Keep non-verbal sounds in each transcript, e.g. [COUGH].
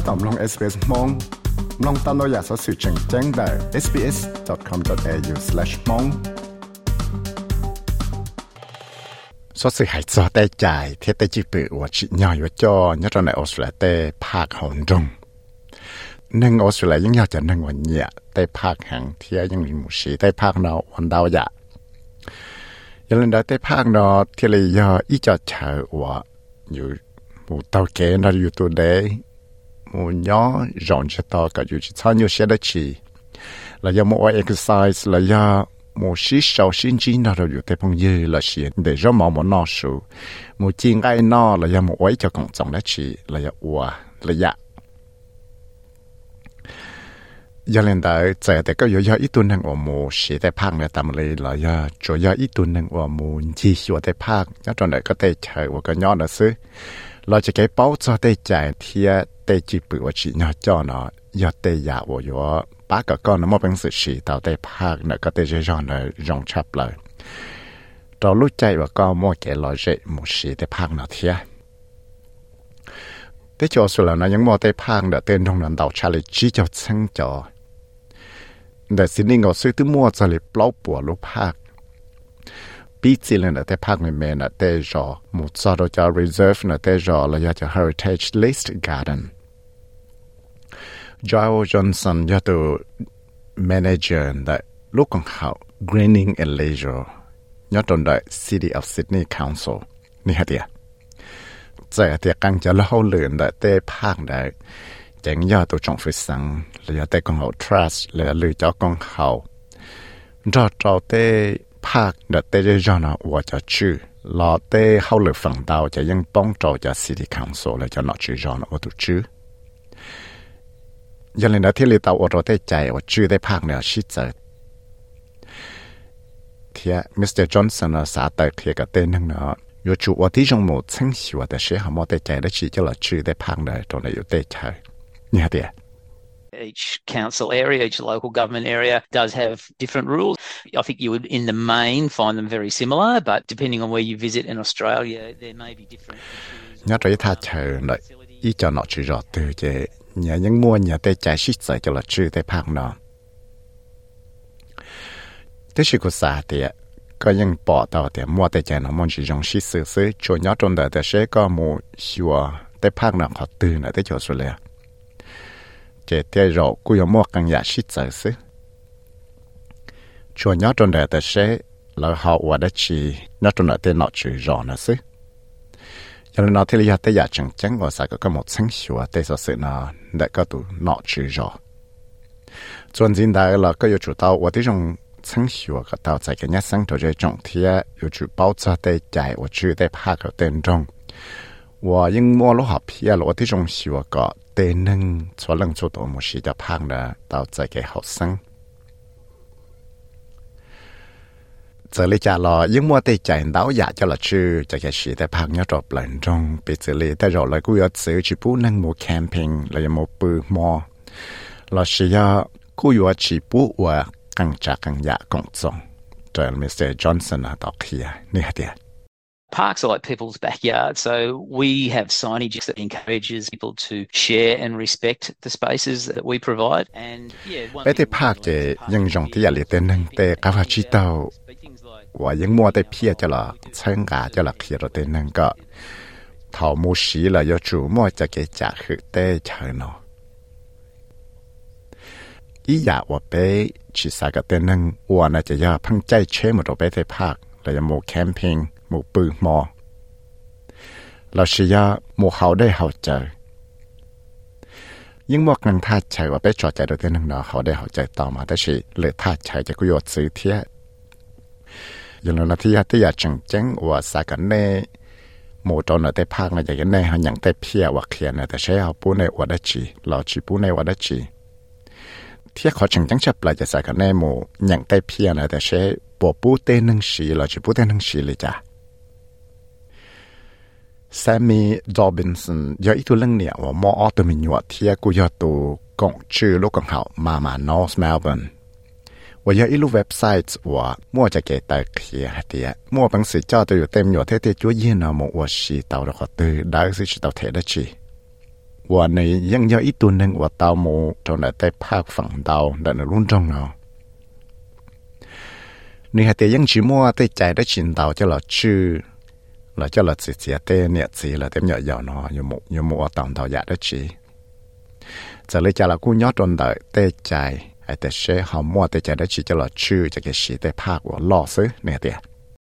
ถ้าตอมลง SBS มองลองตามเราอยากสอสื่อแจ้งแจ้งได้ sbs.com.au/mong สอสื่อหายจอได้ใจเทตจิปือวชิญอยว่จอยอดในออสเตรเลียภาคหงจงนึ่งออสเตรเลียยังอยากจะนึ่งวันเนี่ยได้ภาคแห่งเทียยังมีหมูชีได้ภาคเนอวันดาวอยากยังเล่นได้ภาคนอที่เลยยออีจอดเชอว่าอยู่หมูเตาเกนเราอยู่ตัวเด một nhỏ rộng cho ta cả dù chỉ tham nhiều sẽ đã chỉ là do một exercise, là do một sĩ sau sinh chỉ nào rồi dù tế phong như là sĩ để rõ mỏ một nọ số một chi ngay nọ là do một ấy cho cộng trọng đã chỉ là do ua, là dạ. Giờ lên tới giờ thì có do ít tuần hàng ở mù sĩ tế phang là tạm lấy là do cho do ít tuần hàng ở mù chỉ sửa tế phang nhớ trong này có thể chạy và có nhỏ nữa xứ. Là chỉ cái bao cho tế chạy thì ตจีปือว่าชีนอจอเนาะยอเตยาวอยู่ป้าก็ก้อนน้ำมันเป็นสุชีเต่าเตภาคเนาะก็เตจะจอนเลยรองชับเลยตอนรู้ใจว่าก็มั่วแก่ลอยเจมุชีเตภาคเนาะเทียเตจอสุแล้วนะยังมั่วเตภาคเนาะเต้นตรงนั้นเต่าชาลิจีเจ้าซึ่งจอแต่สิ่งนี้ก็ซื้อที่มั่วจะเลยเปล่าปวดลูกภาคปีจีเลยนะแต่ภาคเมนนะแต่จอหมุดซอดจะ reserve นะแต่จอแล้วจะ heritage list garden Joe Johnson cho từ manager uh, tại lúc còn học Greening and Leisure. Nhớ trong đại City of Sydney Council. Ni hả tiệt giờ tiệt căng cho lâu luyện đại tê phang đại. Chẳng do tổ trọng phải sẵn. Là tê con hậu trust là lừa cho con hậu. Cho cho tê phang đại tê cho nó và cho chữ là tê hậu luyện phần đầu cho dân bóng trò cho City Council là cho nó chữ cho nó và tổ chữ ยังเลยนะที่เราตาอดรอได้ใจอดชื่อได้ภาคเนี่ยชิดเจอเทียมิสเตอร์จอห์นสันสาเตอร์เทียกับเต้นนึงเนาะอยู่จู่ว่าที่จงหมดซึ่งสิว่าแต่เชื่อหามอได้ใจได้ชี้จะหลอดชื่อได้ภาคเนี่ยตรงนี้อยู่ได้ใจเนี่ยเดีย each council area, each local government area does have different rules. I think you would, in the main, find them very similar, but depending on where you visit in Australia, there may be different. Nhớ tới tha chờ lại ý cho nó chỉ rõ từ chế nhà những mua nhà tê chạy xích sợ cho là chư tê phạc nó. Thế sự của xã thì có những bỏ tàu thì mua tê chạy nó muốn chỉ dùng xích sự sự chỗ nhỏ trong đời thì sẽ có một xua tê phạc nó họ từ nữa tê chỗ số lẻ chế tê rộ cũng có mua căn nhà xích sợ sự chỗ nhỏ trong đời thì sẽ là họ qua đất chỉ, nhỏ trong đời tê nọ chữ rõ nữa sự 因为那天里下底也正正我晒个个木清秀啊，底说是那那个都闹住咗。最近大了个又做到我这种清秀啊，个到在个日生头这种天有住包车的在我住在拍个当中，我因摸了好皮了，我这种秀啊个。对，能做能做多么事的拍呢？到这个学生。这种曾学个到在个日生头这种天有去包扎的在我去在拍个当中，我因摸了好皮了，我这种学个得能做能做到么事的拍呢，到在个后生。这里家了，因我对在导也叫了去这个是在拍要做本中，被这里在绕了，我要走去不能摸 camping，了也摸不摸，了是要กูอยู่ชีปูว่ากังจากกังยะกงจงจนมิสเตอร์จอห์นสันตอกเฮียนี่ฮะเดีย Parks are like people's backyard, so we have signage that encourages people to share and respect the spaces that we provide. And yeah, one ไปที่ภาคจะยังยงที่อยากเลียเต้นนึงแต่กาฟาชิเตา ว่ายังมัวแต่เพียจะละเชิงกาจะละเขียรเต้นนึงก็เท่ามูสีละยจูมัวจะเกจ่าคือเต้เชิญเนาะอีอยากว่าไปชิสากเต้นนึงว่าน่าจะยาพังใจเชื่อมตัวไปที่ภาคแล้วยังโมแคมปิ้งมูปืนมอเราชียามูเขาได้เขาเจอยิ่งบอกกันท่าใช้ว่าไปจอดใจโดยเต้นหนึ่งเนาะเขาได้เขาใจต่อมาแต่ชีเลยท่าใช้จะกุยดซื้อเทียอ ยังนที่ที่อยากจังจังว่าสากันเน่หมูตอนเตภาคนะอย่างเน่หันอย่างเตเพียวเขียนแต่ใช้เอาปูในวัดจีเราจีปูในวัดจีเที่ยขอจังจังฉับปลายจะสากันเน่หมูอย่างเตเพียนะแต่ใช้ปปูเตนังสีเรอจีปูเตนังสีเลยจ้ะแซมมี่ดอบินสันยออีตัวเรื่องเนี่ยว่ามออตัวมีหนวดเที่ยกูยอตัวกงชื่อลูกกังเขามามา นอร์สเมลเบิร์น 我有一路 website 我摸着给带去的，摸本事叫都有对面有太太做业呢么，我是到了个对，大是是到太的去。 我呢ยัง有一ตัวหนึ่งว่าเตาโมตรงนั้นแต่ภาคฝั่งเตาแต่ในรุ่นจงเนาะนี่ฮะแต่ยังชิมัวแต่ใจได้ชินเตาจะหล่อชื่อหล่อจะหล่อจีเจียเตเนี่ยจีหล่อเต็มเหยาะเหยาะเนาะอยู่หมู่อยู่หมู่ต่างเตาอยากได้ชีจะเลยจะละกูยอดตรงเตแต่ใจ แต่เช่เขามัวแต่จะได้ชีจะหลอดชื่อจะเกชีแต่ภาคว่าล่อซึเนี่ยเดีย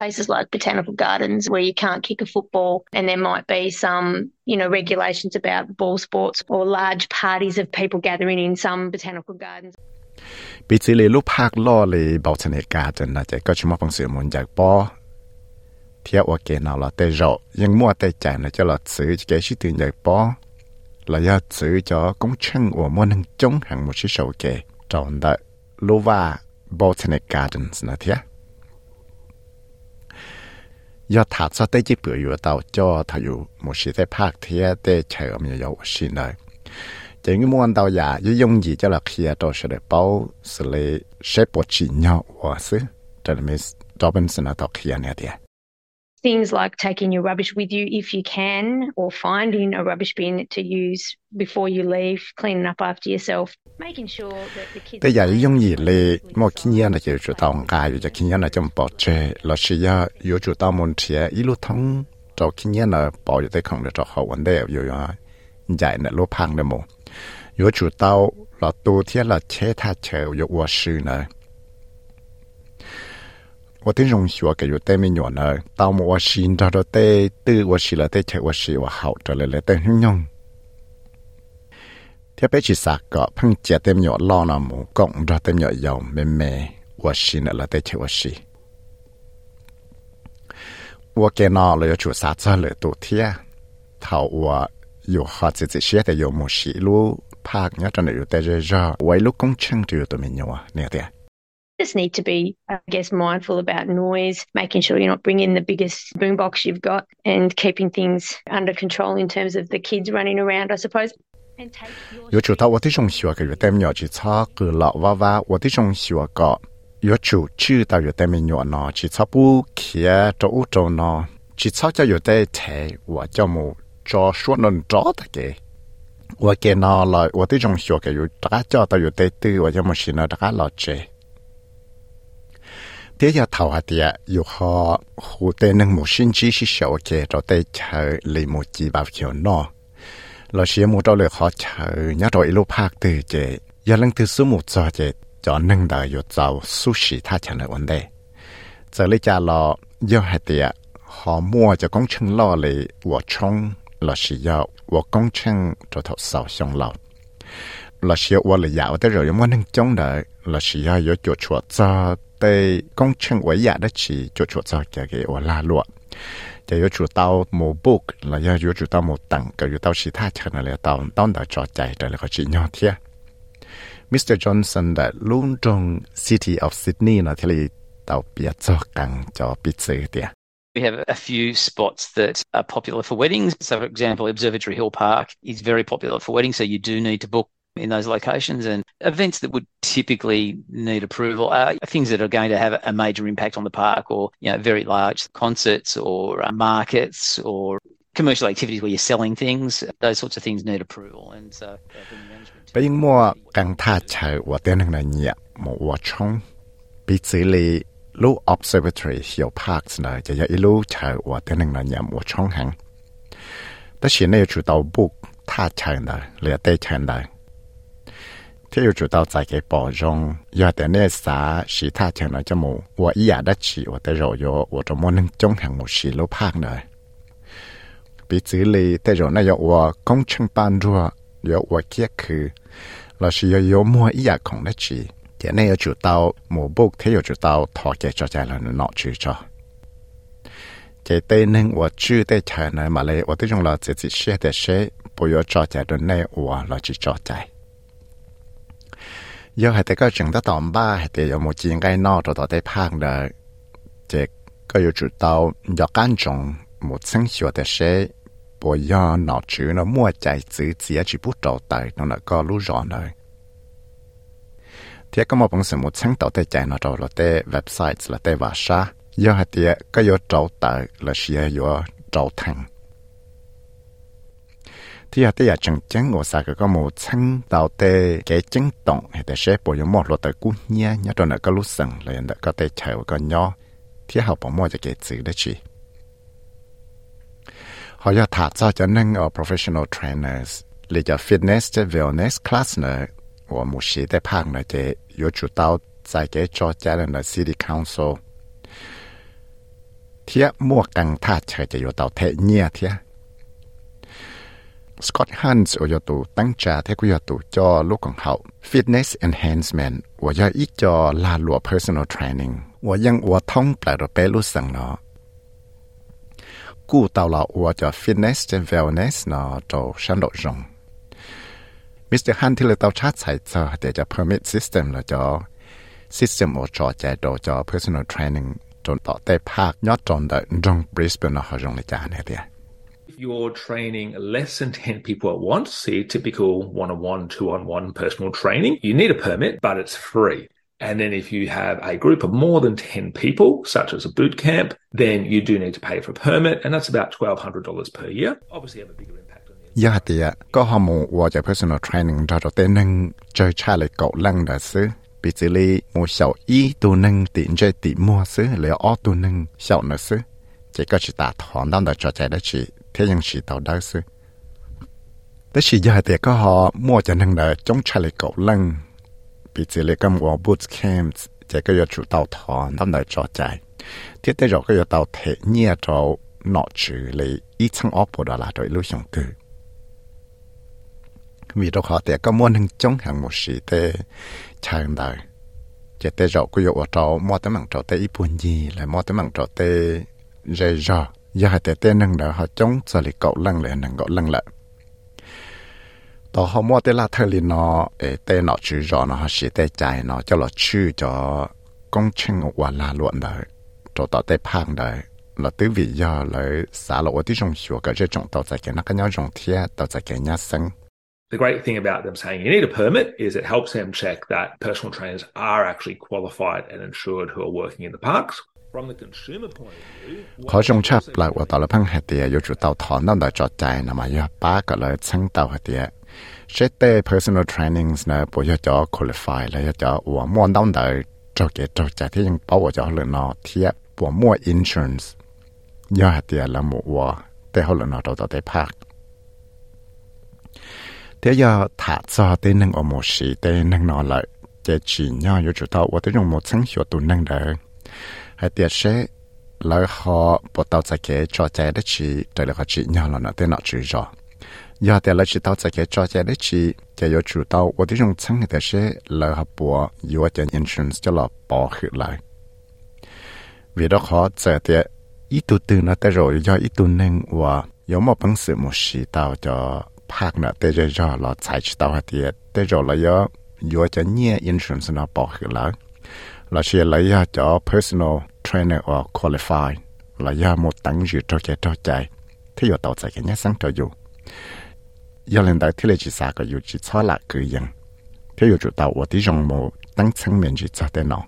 places like botanical gardens where you can't kick a football and there might be some you know regulations about ball sports or large parties of people gathering in some botanical gardens ปีที่เลยลูกภาคล่อเลยบอชนกาจนนะจะก็ชมพังเสือมุนจากปอเที่ยวโอเคนาเราแต่เรายังมั่วแต่ใจนะจะหลอดซื้อจะแกชิตื่นจากปอเราอยากซื้อจอกงช่างอัวมั่วนังจงหังมุชิโชเก botanic gardens นะเที่ย do thả cho tới chỉ bữa yếu tàu cho thầy yếu một sự tại phát thế để chạy ở mình yếu xin này chỉ cái muốn tàu giả yếu dùng gì cho là khi đó sẽ được bao xử lý sẽ bộ chỉ nhau và sự cho nên Robinson ở tàu khi này đi things like taking your rubbish with you if you can, or finding a rubbish bin to use before you leave, cleaning up after yourself. Bây giờ dùng gì lệ mà kinh nghiệm là chỉ chủ tao không kinh nghiệm là trong bỏ chơi, là sự giờ yếu chủ muốn chơi, ít lúc thắng cho kinh nghiệm là bỏ giờ tới không được cho hậu vấn đề yếu yếu giải là lúc phang được mồ, chủ tao là tu thiết là chế tha chờ yếu quá sư này. 我的容许我给有对面有呢，到我我心到到对对我是了对车我是我好着了了对很用。ที่ไปชิสักก็เพิ่งเจเต็มหยอดล่อนะหมูกงรอเต็มหยอดยาวเมเมว่าชินละเตเชว่าชีว่าแกนอเลยจูสาจเลยตัวเทียเท่าว่าอยู่หอจิจิเชียแต่อยู่หมูชีลูภาคเนี้ยจนอยู่แต่เจอไว้ลูกกงเชิงอยู่ตัวมีนัวเนี่ยเดีย just need to be, I guess, mindful about noise, making sure you're not bringing the biggest boombox you've got and keeping things under control in terms of the kids running around, I suppose. 有主到我的中学个有代表只差个老娃娃，我的中学个有主知道有代表呢，只差不开着乌州呢，只差就有代替我叫么做说能找的给。我给那了，我的中学个有大家叫到有代对，我就么是呢大家老 เดียวทว่าเดียอยู่หอหูเตนึงหมูชินจีชิเสียวเกเราเตเชอลีมูจีบาเขียวนอเราเชียมูเราเลยขอเชอยาดอยลูกภาคตือเจยาลังตือสู้มูจอเจจอนึงเดอยู่เจ้าสุชิท่าชนะวันเดเจอเลยจาลอย่อหเดียหอมัวจะกงชงล่อเลยวัวชงเราเชียววัวกงชงจะทดสอบชงเรา là xia qua là dạo tới rồi muốn nâng chống đợi là xia yo chỗ chỗ cho tê công chân quấy dạ đó chỉ chỗ chuột cho cái cái qua la luộc chỉ yo chuột tao mù book là yo yo chuột tao mù tặng cái yo tao chỉ tha chân là tao tao đã cho chạy rồi là có chỉ nhau thiệt Mr. Johnson đã luôn trong City of Sydney là thế là tao biết cho càng cho biết sự thiệt We have a few spots that are popular for weddings. So, for example, Observatory Hill Park is very popular for weddings, so you do need to book in those locations and events that would typically need approval are things that are going to have a major impact on the park or you know very large concerts or uh, markets or commercial activities where you're selling things. Those sorts of things need approval and so bây mua càng tha chờ và ที่อยู่จุด到在给保重，要的那啥其他钱呢？就冇我一样的起，我的肉有我就冇能中行冇西路拍呢。比子里的肉那有我工程班着，有我结课，老师要有摸一样空的起，也那有主到冇 book，他有主到托给作家人脑去着。这对能我住的钱呢，嘛嘞，我都用了自己写的写，不要作家的那我了去作家。 Giờ hay cái chuyện đó tóm ba hay thì có một chuyện cái nọ cho tao phang đó chỉ có yêu chủ tao, do căn trọng một sinh hoạt để sẽ bộ do nó chữ nó mua chạy chữ chỉ chỉ bút đầu tay nó là có lú rõ này thì có một bằng sự một sinh tàu tay chạy nó rồi là tay website là tay và sa giờ hay thì có yêu trâu là sẽ yêu trâu thành ที่ฮัตยาจังจังโอซาก็มูชังดาวเตเกจังตงเฮตเชปอยมอลตะกุเนียญาตนก็ลุสังเลยนก็เตเชวก็ยอที่เฮาปอมอจะเกซื้อได้ชีเขาจะถาดซาจะนั่งเอา professional trainers หรือจะ fitness จะ wellness class เนอะว่ามูชีได้ภาคเนอะเจอยู่จุดเตาใจเกจอจาเนอะ city council เทียมั่วกังท่าเฉยจะอยู่เตาเทเนี่ยเทีย Scott Hans โอยตูตั้งจาเทกุยตูจอลูกของเขา Fitness Enhancement ว่าอยอีจอลาหลัวเ Personal Training ว่ายังว่าท่องแปลรเปรู้สังเนาะกูเตาลาอัวจะฟิตเนสและเวลเนสโเนาะจอฉันโดจงมิสเตอร์ฮันที่เราเตาชาติใส่จอแต่จะ Permit System เราจอซิสเต็มว่าจอใจโดจอ Personal Training จนต่อแต่ภาคยอดจนเดจงบริสเบนเนาะจงในจานเนี่ย If you're training less than [LAUGHS] 10 people at once, see typical one on one, two on one personal training, you need a permit, but it's free. And then if you have a group of more than 10 people, such as a boot camp, then you do need to pay for a permit, and that's about $1,200 per year. Obviously, have a bigger impact on you. Yeah, yeah. Go personal training, thế nhưng chỉ tàu đá sư thế chỉ giờ thì có họ mua cho năng đỡ chống trả lại cậu lăng. Bị chỉ lại cầm của boots camps chỉ có giờ chủ tàu thọ nắm đỡ cho chạy. Thế tới rồi có giờ tàu thể nhia cho nọ trừ lì ít sang ốp của đó là đội lưu xong cử vì đâu họ thì có mua năng chống hàng một sĩ thế chạy đời. Chỉ tới rồi có giờ ở trâu mua tới mảng trâu tới ít buồn gì, lại mua tới mảng trâu tới rơi rò giờ hai để tên năng đỡ họ chống cho lịch cậu lăng lại năng cậu lăng lệ đó họ mua tới là thời nó ế tên nó chữ rõ nó họ sĩ để chạy nó cho nó chữ cho công trình và là luận đời cho tạo tới phang đời. Là tứ vị giờ lấy xã lộ tí trong chùa cái trọng tạo tại cái nó cái nhau trong thiên tạo tại cái nhà sinh The great thing about them saying, you need a permit, is it helps them check that personal trainers are actually qualified and insured who are working in the parks. 考上车来我到了碰下的，有主到讨论的作战，那么要八个来称道下的。这对 personal trainings 呢，不要叫 qualify 了，要叫我摸到的做给做在天用把我叫了呢，贴我摸 insurance，要下的了么我，对好了呢，找到对 park。thế giờ thả cho tên nâng ở một sĩ tên nâng nó lại để chỉ nhau yêu chủ tao và dùng một sáng hiệu tù nâng đời hai tiệt sẽ lỡ họ bộ tàu chạy kế cho chạy đất chỉ trời là họ chỉ nhau là nó tên nó chữ rõ giờ thì lỡ chỉ tàu chạy kế cho chạy đất chỉ chạy yếu chủ tàu và tiếng dùng chẳng thì sẽ lỡ họ bộ yếu chạy insurance cho là bỏ khử lại vì đó họ chạy thì ít tu tư nó tới rồi do ít tu nên và yếu một bằng sự một sĩ tàu cho phát nữa tới rồi rõ là chạy chỉ tàu hai tiệt tới rồi là yếu yếu chạy nhẹ insurance nó bỏ khử lại là sẽ lấy cho personal trainer or qualified là do một tặng dự cho chạy cho chạy. Thế giờ tàu chạy cái nhát sáng cho dù. Giờ lên đại thế là chỉ xa có dù chỉ cho là cứ yên thế giờ chủ tàu ở tí dòng mồ tăng sáng miền chỉ cho tên nó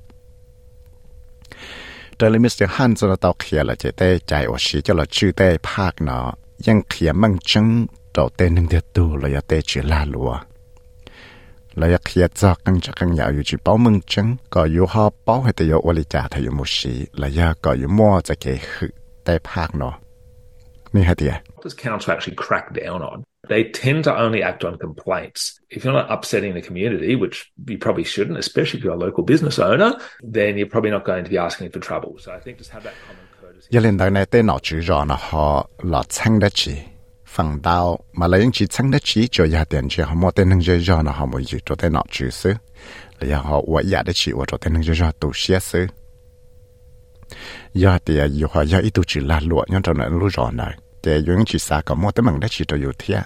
trở lại Mr. Han cho nó tàu kia là chạy tê, chạy ở xí cho là chữ tê park nó ยัง kia măng chân đầu tên nâng tiệt tu là giờ tê chỉ là lúa What does council actually crack down on they tend to only act on complaints. If you're not upsetting the community, which you probably shouldn't, especially if you're a local business owner, then you're probably not going to be asking for trouble. So I think just have that common courtesy. phần đào, mà lấy những chỉ chẳng đất chỉ cho gia tiền chỉ họ mua tiền nâng dây do nó, họ mua gì cho tiền nọ chứ sư là họ quả gia đất chỉ cho tên nâng dây do tụ xia sư do thì dù họ do ít tụ chỉ là lụa, nhưng trong này lúa rõ này để những chỉ xa có mua tên bằng đất chỉ cho dù thế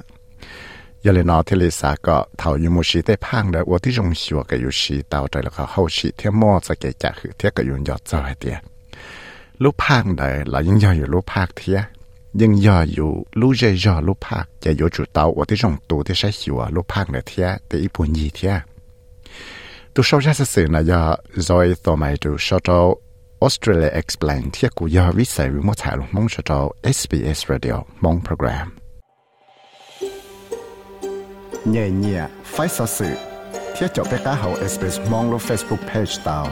giờ là nó thì là xa có thầu như một sĩ tế phang đấy ủa thì dùng sửa cái dù sĩ tàu trời là họ hậu sĩ thế mua sẽ cái trả khử thế cái dùng giọt trời thì lúc phang đấy là những do dù lúc phang thế ยังยออยู่ลู่ใจยอลู่ภาคจะโย่จุดเตาว่ที่ส่งตัวที่ใช้หัวลู่ภาคเนี่ยเทียแต่อีปุ่นยีเทียตัวชาวชาติสื่อนายอจอยต่อมาตัวชาวออสเตรเลีย explain เทียกูยอวิสัยวิมถ่ายลงมองชาว SBS Radio มองโปรแกรมเนี่ยเนี่ยไฟสื่อเทียจบไปก้าเฮา SBS มองลง Facebook Page ตาว